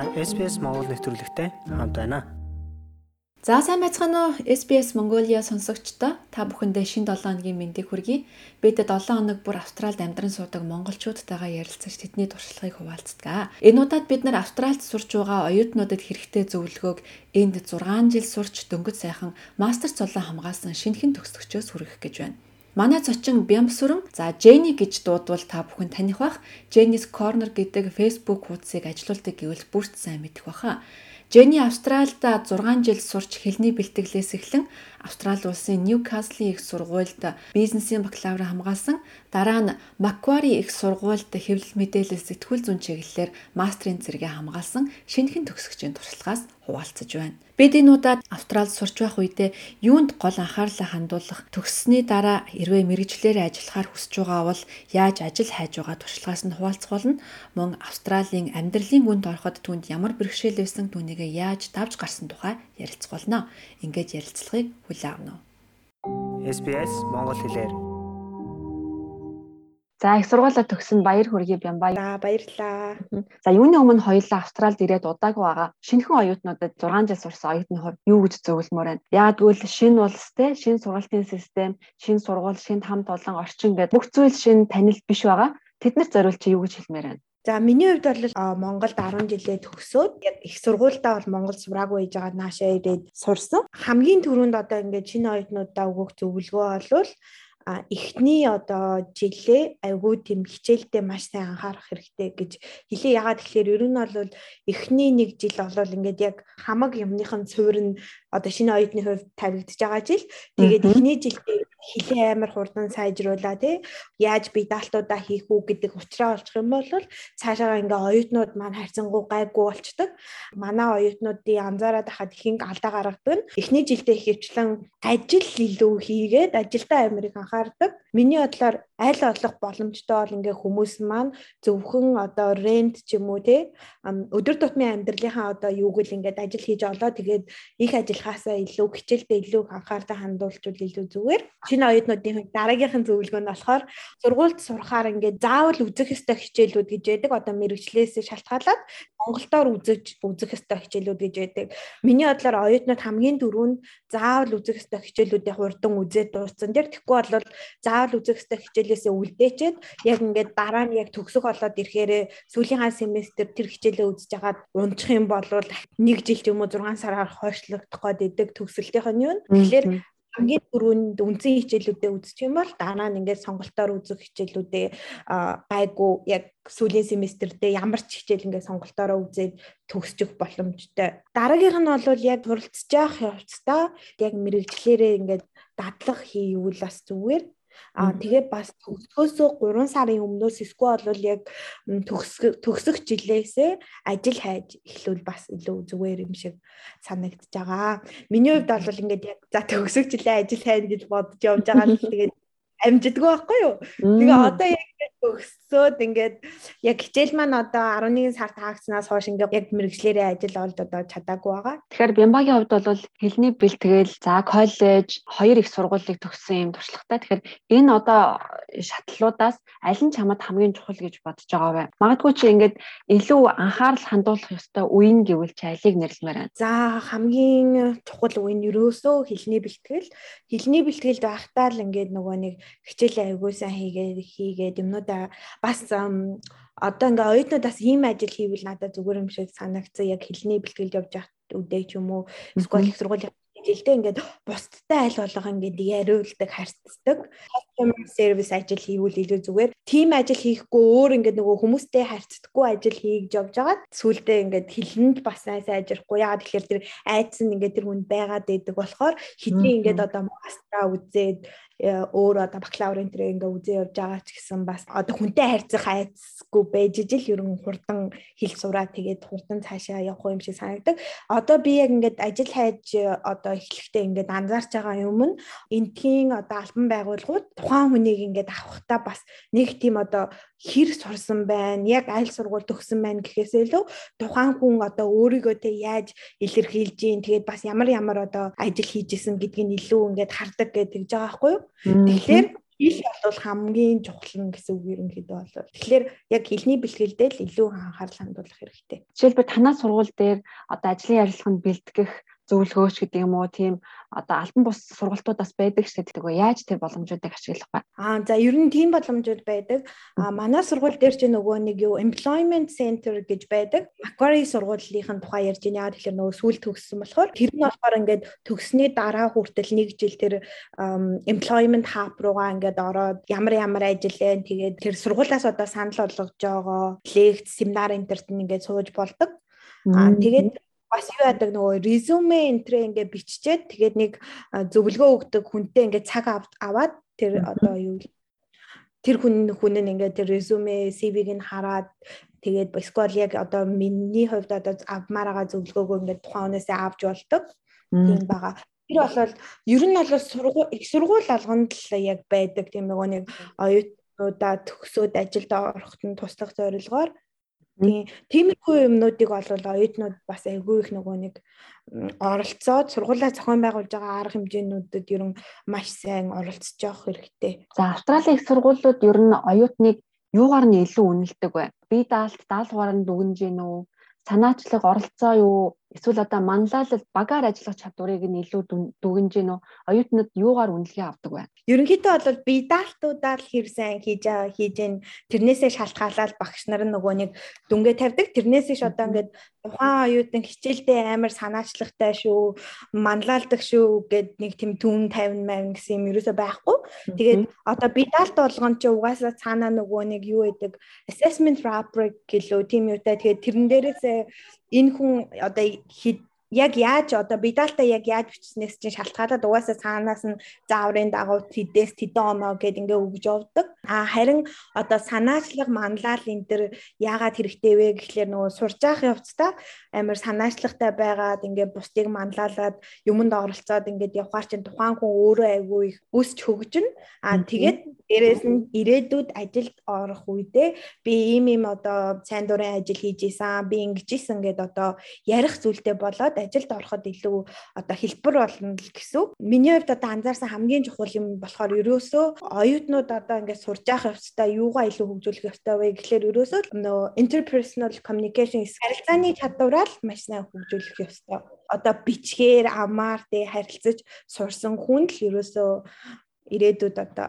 Та SPS Монгол нэвтрүүлэгтэй хамт байна. За сайн байцгаана уу? SBS Mongolia сонсогчдоо та бүхэндээ шин 7 хоногийн мэндийг хүргэе. Бид 7 хоног бүр Австралид амьдран суудаг монголчуудтайгаа ярилцаж тэдний туршлагыг хуваалцдаг. Энэ удаад бид нар Австралид сурч байгаа оюутнуудад хэрэгтэй зөвлөгөөг энд 6 жил сурч дөнгөж сайхан мастер цолоо хамгаалсан шинэхэн төгсөгчөөс хүргэх гэж байна. Манай зочин Бямсүрэн за Jenny гэж дуудвал та бүхэн таних бах. Jenny's Corner гэдэг Facebook хуудсыг ажилуулдаг гэвэл бүрт сайн мэдэх баха. Jenny Австральд 6 жил сурч хэлний бэлтгэлээс эхлэн Австрали улсын Ньюкаслийн их сургуульд бизнесийн бакалавр хамгаалсан. Дараа нь Macquarie их сургуульд хэвлэл мэдээлэл сэтгүүл зүйн чиглэлээр мастрын зэрэгээ хамгаалсан шинэхэн төгсөгчийн туршлагаас хуваалцаж байна. Бид энэ удаад Австралид сурч байх үедээ юунд гол анхаарлаа хандуулах, төгссөний дараа хэрвээ мэрэгчлэрээ ажиллахаар хүсэж байгаа бол яаж ажил хайж байгаа туршлагаас нь хуваалцах болно. Мөн Австралийн амьдралын гүнд ороход түнд ямар бэрхшээл байсан түүнийг яаж давж гарсан тухай ярилцах болно. Ингээд ярилцлагыг хүлээн авна уу. SBS Монгол хэлээр За их сургуулаа төгсөнд баяр хүргэе Бямбай. За баярлалаа. За юуны өмнө хоёулаа Австралид ирээд удаагүй байгаа. Шинэхэн оюутнуудад 6 жил сурсан оюутны хувьд юу гэж зөвлөмөр байна? Яг гэвэл шинэ улс те, шинэ сургалтын систем, шинэ сургууль, шинэ хамт олон орчин гэдэг бүх зүйл шинэ танил биш байгаа. Тэднэрт зориулж юу гэж хэлмээр байна? За миний хувьд бол Монголд 10 жилээ төгсөөд яг их сургуультай бол Монгол сураагүй байж байгаа наашаа ирээд сурсан. Хамгийн түрүүнд одоо ингээд шинэ оюутнуудаа өгөх зөвлөгөө бол а эхний одоо жилээ айгүй тийм хичээлдээ маш сайн анхаарах хэрэгтэй гэж хэлээ. Ягаад тэгэхээр ер нь бол эхний нэг жил болол ингээд яг хамаг юмныхан цувир нь одоо шинэ оюутны хувьд тавигдж байгаа жил. Тэгээд эхний жилдээ хилээ амар хурдан сайжруулаа тий яаж би даалтуудаа хийх үү гэдэг учраа олчих юм бол цаашаа ингээ оюутнууд маань хайрцангуй гайгүй болчдөг. Манай оюутнуудын анзаараад хахад ихэнх алдаа гаргадаг эхний жилдээ хөвчлэн ажил илүү хийгээд ажилдаа амирыг анхаардаг. Миний бодлоор аль олох боломжтой бол ингээ хүмүүс маань зөвхөн одоо рент ч юм уу тий өдөр тутмын амьдралынхаа одоо юуг л ингээд ажил хийж олоо тэгээд их ажиллахаасаа илүү хичээлдээ илүү анхаарлаа хандуулжвал илүү зүгээр шинэ оюутнуудын хувьд дараагийнхан зөвлөгөө нь болохоор сургуульд сурахаар ингээд заавал үзэх ёстой хичээлүүд гэж байдаг. Одоо мэрэгчлээс шалтгаалаад Монголоор үзэж үзэх ёстой хичээлүүд гэж байдаг. Миний бодлоор оюутнууд хамгийн түрүүнд заавал үзэх ёстой хичээлүүдээ хурдан үзээд дууссан. Тэр тэгэхгүй бол заавал үзэх ёстой хичээлээсээ үлдээчээд яг ингээд дараа нь яг төгсөх болоод ирэхээр сүүлийнхаа семестр тэр хичээлээ үзэж хагаад унчих юм бол нэг жил ч юм уу 6 сараар хойшлогдох гээд идэг төгсөлтийнх нь юу. Тэгэхээр хамгийн түрүүнд үндсэн хичээлүүдэд үзчих юм бол дараа нь ингээд сонголтоор үзэх хичээлүүдээ гайгүй яг сүүлийн семестрдээ ямар ч хичээл ингээд сонголтоороо үзээд төгсчих боломжтой. Дараагийнх нь бол яг суралцж явах явцдаа яг мэрэгчлэрээ ингээд дадлах хийвэл бас зүгээр Аа тэгээ бас төгсгөөсөө 3 сарын өмнөөс эсвэл бол яг төгсөх жилээсээ ажил хайж эхлүүл бас илүү зүгээр юм шиг санагдаж байгаа. Миний хувьд бол ингээд яг за төгсөх жилээ ажил хайна гэж бодож явж байгаа л тэгээд амжидгүй байхгүй юу. Тэгээ одоо яг өгсөөд ингээд яг хичээл маань одоо 11 сар таагснаас хойш ингээд яг мэрэгчлэрээ ажил олд одоо чадаагүй байгаа. Тэгэхээр Бямбагийн хувьд бол хэлний бэлтгэл, за коллеж, хоёр их сургуулийг төгссөн юм туршлагатай. Тэгэхээр энэ одоо шатлалуудаас аль нь чамд хамгийн чухал гэж бодож байгаа вэ? Магадгүй чи ингээд илүү анхаарал хандуулах ёстой үе нь гэвэл чи алийг нэрлэмээр байна. За хамгийн чухал үе нь ерөөсөө хэлний бэлтгэл. Хэлний бэлтгэлд байхдаа л ингээд нөгөө нэг хичээлээ аягуулсан хийгээд хийгээд юмнуудаа бас одоо ингээ оюутнуудаас ийм ажил хийвэл надад зүгээр юм шиг санагдсан. Яг хэлний бэлтгэл явж явах үдээ ч юм уу эсвэл их сургуулийн жилдээ ингээд бусдтай аль болох ингээд яриулдаг харьцдаг customer service ажил хийвэл илүү зүгээр. Team ажил хийхгүй өөр ингээд нөгөө хүмүүстэй харьцдаггүй ажил хийж явж байгаад сүулдэ ингээд хилэнд бас сайн сайжрахгүй яагаад тэгэхээр тэр айдас нь ингээд тэр хүнд байгаад байдаг болохоор хэдий ингээд одоо мастра үзээд өөр одоо бакалаврын тэр ингээ үзээ явж байгаа ч гэсэн бас одоо хүнтэй харьцах айцгүй байж ижил ерөн хурдан хэл сураа тэгээд хурдан цаашаа явах юм шиг санагдаг. Одоо би яг ингээд ажил хайж одоо эхлэхдээ ингээд анзаарч байгаа юм нь энтхийн одоо албан байгууллагууд тухайн хүнийг ингээд авахтаа бас нэг тийм одоо хэр сурсан байна, яг аль сургууль төгсөн байна гэхээс илүү тухайн хүн одоо өөрийгөө тэ яаж илэрхийлж гин тэгээд бас ямар ямар одоо ажил хийж исэн гэдгийг илүү ингээд хардаг гэж тэгж байгаа байхгүй юу. Тэгэхээр хэл бол хамгийн чухал нь гэсэн үг ерөнхийдөө бол. Тэгэхээр яг хэлний бэлгэлдээ л илүү анхаарал хандуулах хэрэгтэй. Жишээлбэл танаа сургууль дээр одоо ажлын ярилцлаганд бэлтгэх зөвлөгөөч гэдэг юм уу тийм одоо альбан бус сургалтуудаас байдаг ч гэдэг үү яаж тэр боломжуудыг ашиглах вэ? Аа за ер нь тийм боломжууд байдаг. Аа манай сургууль дээр ч нөгөө нэг юу employment center гэж байдаг. Macquarie сургуулийн тухай ярьж байна. Яг тэгэхээр нөгөө сүүл төгссөн болохоор тэр нь болохоор ингээд төгссний дараа хүртэл нэг жил тэр employment hub руугаа ингээд ороод ямар ямар ажил вэ тэгээд тэр сургуулиас одоо санал болгож байгаа лекц семинар интерт ингээд сууж болдог. Аа тэгээд бас юу яадаг нөгөө резюме энтрэ ингээ биччихээд тэгээд нэг зөвлөгөө өгдөг хүнтэй ингээ цаг аваад тэр одоо юу тэр хүн хүн нь ингээ тэр резюме CV-г нь хараад тэгээд эсвэл яг одоо миний хувьд одоо авмаар байгаа зөвлөгөөгөө ингээ тухайн хүнээсээ авч болдог. Тийм байгаа. Тэр болол ер нь бол сургууль их сургууль алгонд л яг байдаг тийм нөгөө нэг оюутнуудаа төгсөөд ажилд ороход нь туслах зорилгоор Тийм. Тиймэрхүү юмнуудыг бол оюутнууд бас айгүй их нөгөө нэг оролцоод сургуулаа зохион байгуулж байгаа арга хэмжээнүүдэд ер нь маш сайн оролцож явах хэрэгтэй. За Австралийн их сургуулиуд ер нь оюутныг юугаар нь илүү үнэлдэг вэ? Бие даалт даалгавар нь дүгнэж гин үү? санаачлаг оролцоо юу эсвэл одоо манлайлал багаар ажиллах чадварыг нь илүү дүгнэж гин үү? Оюутнууд юугаар үнэлгээ авдаг вэ? Ерөнхийдөө бол би даалтуудаа л хэр сайн хийж байгаа хийж гэн тэрнээсээ шалтгаалаад багш нар нөгөө нэг дүнгээ тавьдаг. Тэрнээсээ ш одоо ингээд тухайн оюутан хичээлдээ амар санаачлагтай шүү манлайлдаг шүү гэд нэг тийм түн 50 маяг гэсэн юм ерөөсөй байхгүй. Тэгээд одоо би даалт болгоом чи угаасаа цаанаа нөгөө нэг юу гэдэг assessment rubric гэлөө тийм юутай. Тэгээд тэрэн дээрээсээ энэ хүн одоо яг яаж одоо бидалта яг яаж бичснээс чинь шалтгаалаад угаасаа цаанаас нь зааврын дагуу тэдээс тэдэн оноо гэд ингээ өгж явдаг. А харин одоо санаачлаг манлал энэ төр яагаад хэрэгтэй вэ гэхлээр нөгөө сурж явах явцдаа амар санаачлагтай байгаад ингээ бусдыг манлайлаад юмд оролцоод ингээд явхаар чинь тухайн хүн өөрөө айгүй их өсч хөгжин. А тэгээд дээрээс нь ирээдүйд ажилд орох үедээ би ийм ийм одоо сайн дурын ажил хийж исэн, би ингэж исэн гэд одоо ярих зүйлтэй болоод ажилд ороход илүү одоо хэлбэр болно л гэсэн. Миний хувьд одоо анзаарсан хамгийн чухал юм болохоор ерөөсөө оюутнууд одоо ингээд сурж явах явцдаа юугаа илүү хөгжүүлэх ёстой вэ гэхлээр ерөөсөө нөө interpersonal communication харилцааны чадвараа л маш сайн хөгжүүлэх ёстой одоо бичгээр амаар тэ харилцаж сурсан хүн л ерөөсөө ирээдүйд одоо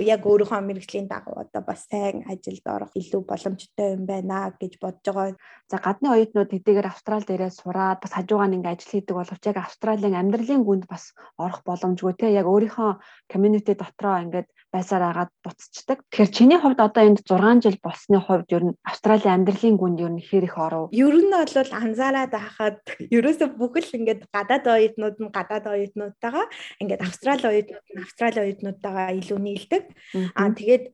яг өөрийнхөө мэрэгжлийн дагуу одоо бас сайн ажилд орох илүү боломжтой юм байна гэж бодож байгаа. За гадны оюутнууд хэдийгээр Австрал дээрээ сураад бас хажуугаар ингээ ажил хийдэг боловч яг Австралийн амьдралын гүнд бас орох боломжгүй те яг өөрийнхөө community дотроо ингээд байсаар агаад буцчихдаг. Тэгэхээр чиний хувьд одоо энд 6 жил болсны хувьд ер нь Австралийн амьдралын гүнд ер нь хэр их оров? Ер нь бол анзаараад байхад ерөөсө бүхэл ингээд гадаад оюутнууд нь гадаад оюутнуудтайгаа ингээд Австрали оюутнууд нь Австрали оюутнуудтайгаа илүү нийлдэг. Аа тэгээд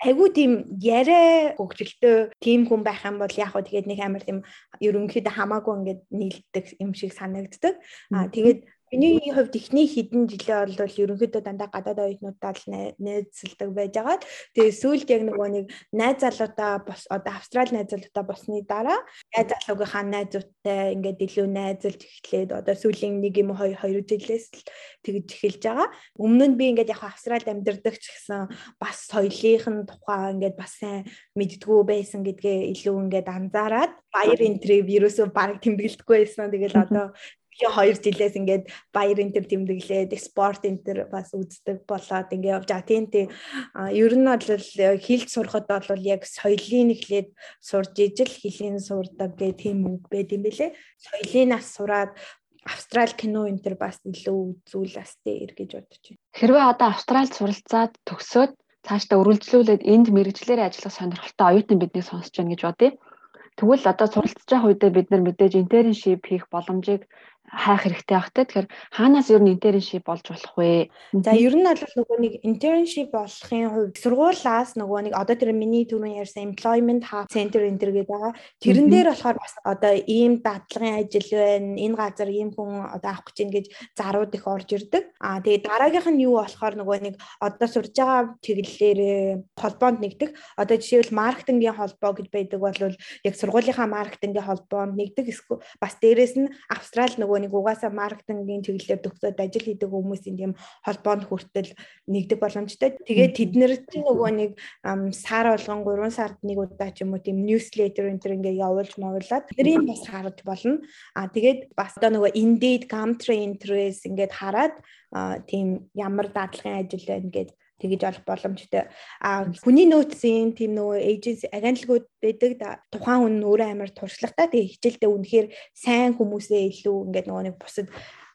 айгүй тийм яриа хөгжилтөө тийм хүн байх юм бол яг хөө тэгээд нэг амар тийм ерөнхийдөө хамаагүй ингээд нийлдэг юм шиг санагддаг. Аа тэгээд Миний хувьд эхний хэдэн жилээ бол ерөнхийдөө дандаа гадаад оюутнуудаа л найзалдаг байж байгаад тэгээ сүүлд яг нөгөө нэг найз залуудаа бос одоо австрал найз залуудаа босны дараа найз залуугийнхаа найзуудтай ингээд илүү найзалж эхлээд одоо сүүлийн нэг юм хоёр хоёр жилээс л тэгж эхэлж байгаа. Өмнө нь би ингээд яг австралид амьдардаг ч гэсэн бас соёлынх нь тухай ингээд бас сайн мэддгүү байсан гэдгээ илүү ингээд анзаараад баяр энтрив ерөөсөө баг тэмдэглэдэггүй байсан. Тэгэл одоо Тэгээ 2 жилээс ингээд баяр энтер тэмдэглээд спорт энтер бас үздэг болоод ингээд явж байгаа. Тийм тийм. А ер нь бол хилд сурахад бол яг соёлын эхлээд сурж ижил хилийн сурдаг гэх тийм үг байд юм бэлээ. Соёлын нас сураад Австрал кино энтер бас илүү үзүүл бас дээр гэж бодож байна. Хэрвээ одоо Австралид суралцаад төгсөөд цаашдаа үргэлжлүүлээд энд мэрэгчлэрээ ажиллах сонирхолтой оюутан биднийг сонсож байна гэж бодъё. Тэгвэл одоо суралцж байгаа үедээ бид нар мэдээж internship хийх боломжийг хайх хэрэгтэй байх те. Тэгэхээр хаанаас ер нь internship болж болох вэ? За ер нь бол нөгөө нэг internship болохын хувьд сургуулаас нөгөө нэг одоо тэр миний түрүүн ярьсан employment hub center энэ төр гэдэг байгаа. Тэрэн дээр болохоор бас одоо ийм дадлагын ажил байна. Энэ газар ийм хүн одоо авах гэж байна гэж зарууд их орж ирдэг. Аа тэгээд дараагийнх нь юу болохоор нөгөө нэг одоо сурж байгаа чиглэлээр холбоонд нэгдэг. Одоо жишээлбэл маркетингийн холбоо гэж байдаг бол яг сургуулийнхаа маркетингийн холбоонд нэгдэг. Бас дээрэс нь Австрали нөгөө нөгөө нэг угаасаа маркетингийн чиглэлээр төгсөөд ажил хийдэг хүмүүсийн тийм холбоонд хүртэл нэгдэх боломжтой. Тэгээд тэд нэр чинь нөгөө нэг сар болгон 3 сард нэг удаа ч юм уу тийм newsletter энэ төр ингээ явуулж мовлаад тэрийг бас харж болно. А тэгээд бас одоо нөгөө Indeed, Gumtree, Pinterest ингээд хараад тийм ямар даатлагын ажил байна гэдээ тэгэж олох боломжтой. А хүний нөөцийн тийм нөгөө эйженси агентлагууд байдаг тухайн хүн өөрөө амар туршлагатай тэгээ хичээлдээ үнэхээр сайн хүмүүсээ илүү ингээд нөгөө нэг бусад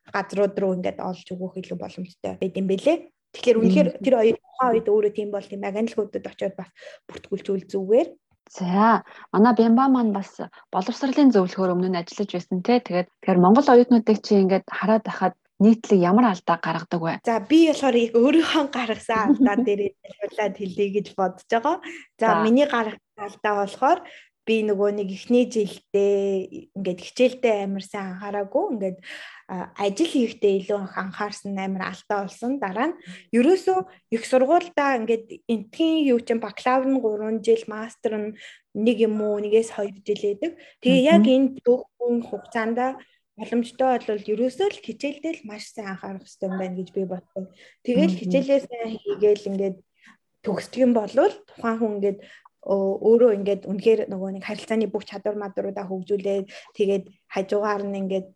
газрууд руу ингээд олж өгөх илүү боломжтой байд юм бэлээ. Тэгэхээр үнэхээр тэр хоёр тухайн үед өөрөө тийм бол тийм агентлагуудад очиод бас бүртгүүлжүүл зүгээр. За, манай Бямба маань бас боловсролын зөвлөхөөр өмнө нь ажиллаж байсан те. Тэгээд тэгэхээр Монгол оюутнуудыг чи ингээд хараад байхад нийтлэг ямар алдаа гаргадаг вэ? За би болохоор яг өөрийнхөө гаргасан алдаа дээрээ тайлбарлаад хэлье гэж бодож байгаа. За миний гаргасан алдаа болохоор би нөгөө нэг эхний жилдээ ингээд хичээлдээ амар сайн анхаараагүй ингээд ажил хийхдээ илүү анхаарсан амар алдаа болсон. Дараа нь ерөөсөө их сургуультай ингээд энтхийн юу ч бакалавр нь 3 жил, мастер нь нэг юм уу, нэгээс 2 жил байдаг. Тэгээ яг энэ дүүхэн хугацаанд боломжтой бол ерөөсөө л хичээлдээ л маш сайн анхаарах хэрэгтэй юм байна гэж би бодсон. Тэгэл хичээлээ сайн хийгээл ингээд төгсдөг юм бол тухайн хүн ингээд өөрөө ингээд үнэхээр нөгөө нэг харилцааны бүх чадвар мадруудаа хөгжүүлээд тэгээд хажуугаар нь ингээд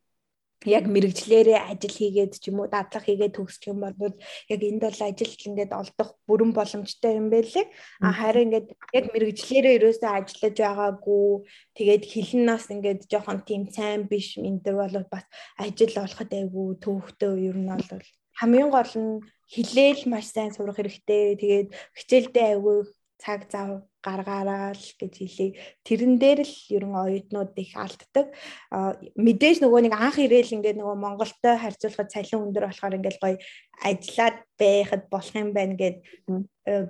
яг мэрэгчлэрээ ажил хийгээд ч юм уу дадлага хийгээд төгсчих юм бол яг энд бол ажилт ингээд олдох бүрэн боломжтой юм байлээ. А харин ингээд яг мэрэгчлэрээ ерөөсөө ажиллаж байгаагүй тэгээд хэлэн нас ингээд жоохон тийм сайн биш энэ төр бол бас ажил олоход айгүй төвхтөө ер нь бол хамгийн гол нь хилээл маш сайн сурах хэрэгтэй. Тэгээд хичээлдээ айгүй цаг зав гаргаараа л гэж хэлээ. Тэрэн дээр л ерөн оюутнууд их алддаг. Мэдээж нөгөө нэг анх ирээл ингээд нөгөө Монголтой харьцуулахад цалин өндөр болохоор ингээд гоё ажиллаад байхад болох юм байна гэд э,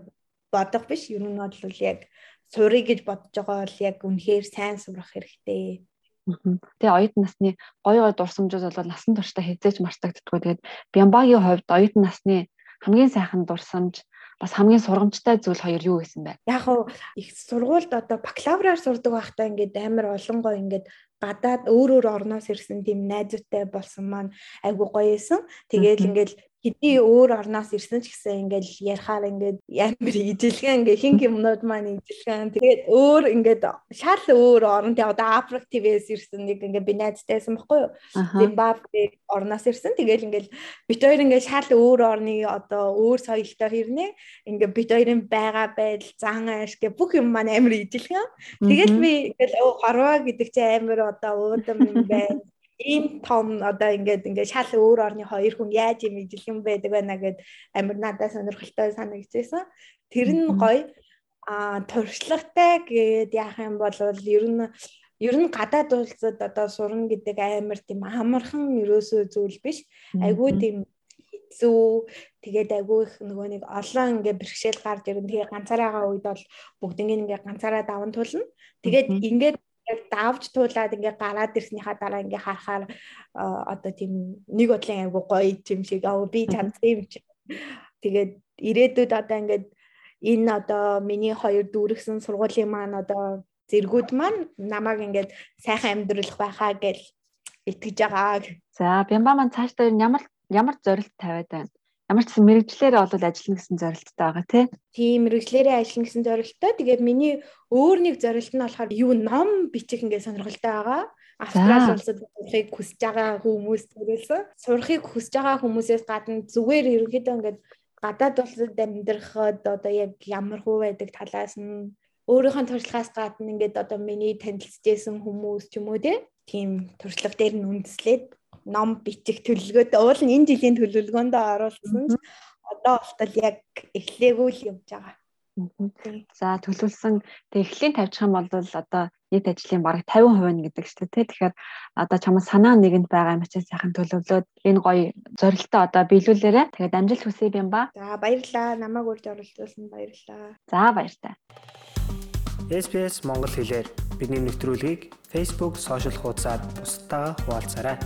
бодох биш. Ер нь бол яг сурыг гэж бодож байгаа бол яг үнэхээр сайн сурах хэрэгтэй. Тэгээ оюутан насны гоё гоё дурсамжууд бол насан туршдаа хязгаарч мартагддаггүй. Тэгээд Бямбагийн хувьд оюутан насны хамгийн сайхан дурсамж бас хамгийн сургамжтай зүйл хоёр юу гэсэн бэ? Яг уу их сургуульд одоо бакалавраар сурдаг байхдаа ингээд амар олон гоо ингээд гадаад өөр өөр орноос ирсэн тийм найзуутай болсон маань айгу гоё исэн. Тэгээд ингээд хэдий өөр орноос ирсэн ч гэсэн ингээл ярихаар ингээд ямар ижилхэн ингээ хин юмнууд маань ижилхэн. Тэгээд өөр ингээд шал өөр орон тий одоо Африктивээс ирсэн нэг ингээ би найзтайсан байхгүй юу? Зимбабве орноос ирсэн. Тэгээд ингээл бит хоёр ингээ шал өөр орны одоо өөр соёлтой хэрнээ ингээ бит хоёрын байгаа байдал зан ааш гэ бүх юм маань амар ижилхэн. Тэгээд би ингээл хорвоо гэдэг чинь амар одоо уудам юм байна ийм том одоо ингээд ингээд шал өөр орны хоёр хүн яаж юм ижил юм байдаг байна гэд амир надад сонирхолтой санагдчихсан. Тэр нь гоё а туршлагатай гэд яах юм бол ер нь ер нь гадаад улсад одоо сурна гэдэг амар тийм амархан ерөөсөө зүйл биш. Айгүй тийм хэцүү тэгээд айгүй их нөгөө нэг олон ингээ бэрхшээл гарч ирэн тэгээ ганцаараагаа үед бол бүгднийг ингээ ганцаараа даван тулна. Тэгээд ингээд яг давж туулаад ингээ гараад ирснийхаа дараа ингээ харахаар одоо тийм нэг бодлын айгу гоё юм шиг аа би чадсан юм чи. Тэгээд ирээдүйд одоо ингээд энэ одоо миний хоёр дүүргсэн сургуулийн маань одоо зэргүүд маань намайг ингээд сайхан амьдруулах байхаа гэж итгэж байгаа. За Бямба маань цаашдаа ямар ямар зорилт тавиад байна? Ямар ч гэсэн мэрэгчлэрээ бол ажиллана гэсэн зорилттой байгаа тий. Тийм мэрэгчлэрээ ажиллана гэсэн зорилттой. Тэгээд миний өөр нэг зорилт нь болохоор юу ном бичих ингээд сонирхолтой байгаа. Австрали улсад сурахыг хүсэж байгаа хүмүүс төрөлсөн. Сурахыг хүсэж байгаа хүмүүсээс гадна зүгээр ерөнхийдөө ингээд гадаад улсад амьдрахад одоо яг ямар хөө байдаг талаас нь өөрийнхөө туршлагаас гадна ингээд одоо миний танилцжсэн хүмүүс ч юм уу тийм туршлага дээр нь үндэслээд ном бичих төлөвлөгөөд уул нь энэ жилийн төлөвлөгөөнд оруулсан ч одоо болтол яг эхлэегүй л явж байгаа. За төлөвлөсөн тэг эхлийн тавьчих юм бол одоо нийт ажлын бараг 50% нь гэдэг шүү дээ. Тэгэхээр одоо чамд санаа нэгэнд байгаа юм чинь сайхан төлөвлөөд энэ гоё зорилтоо одоо биелүүлээрэ. Тэгээд амжилт хүсье юм ба. За баярлалаа. Намайг урьж оролцуулсан баярлалаа. За баярлалаа. SPS Монгол хэлээр бидний нэвтрүүлгийг Facebook сошиал хуудасаар бусдаа хуваалцаарай.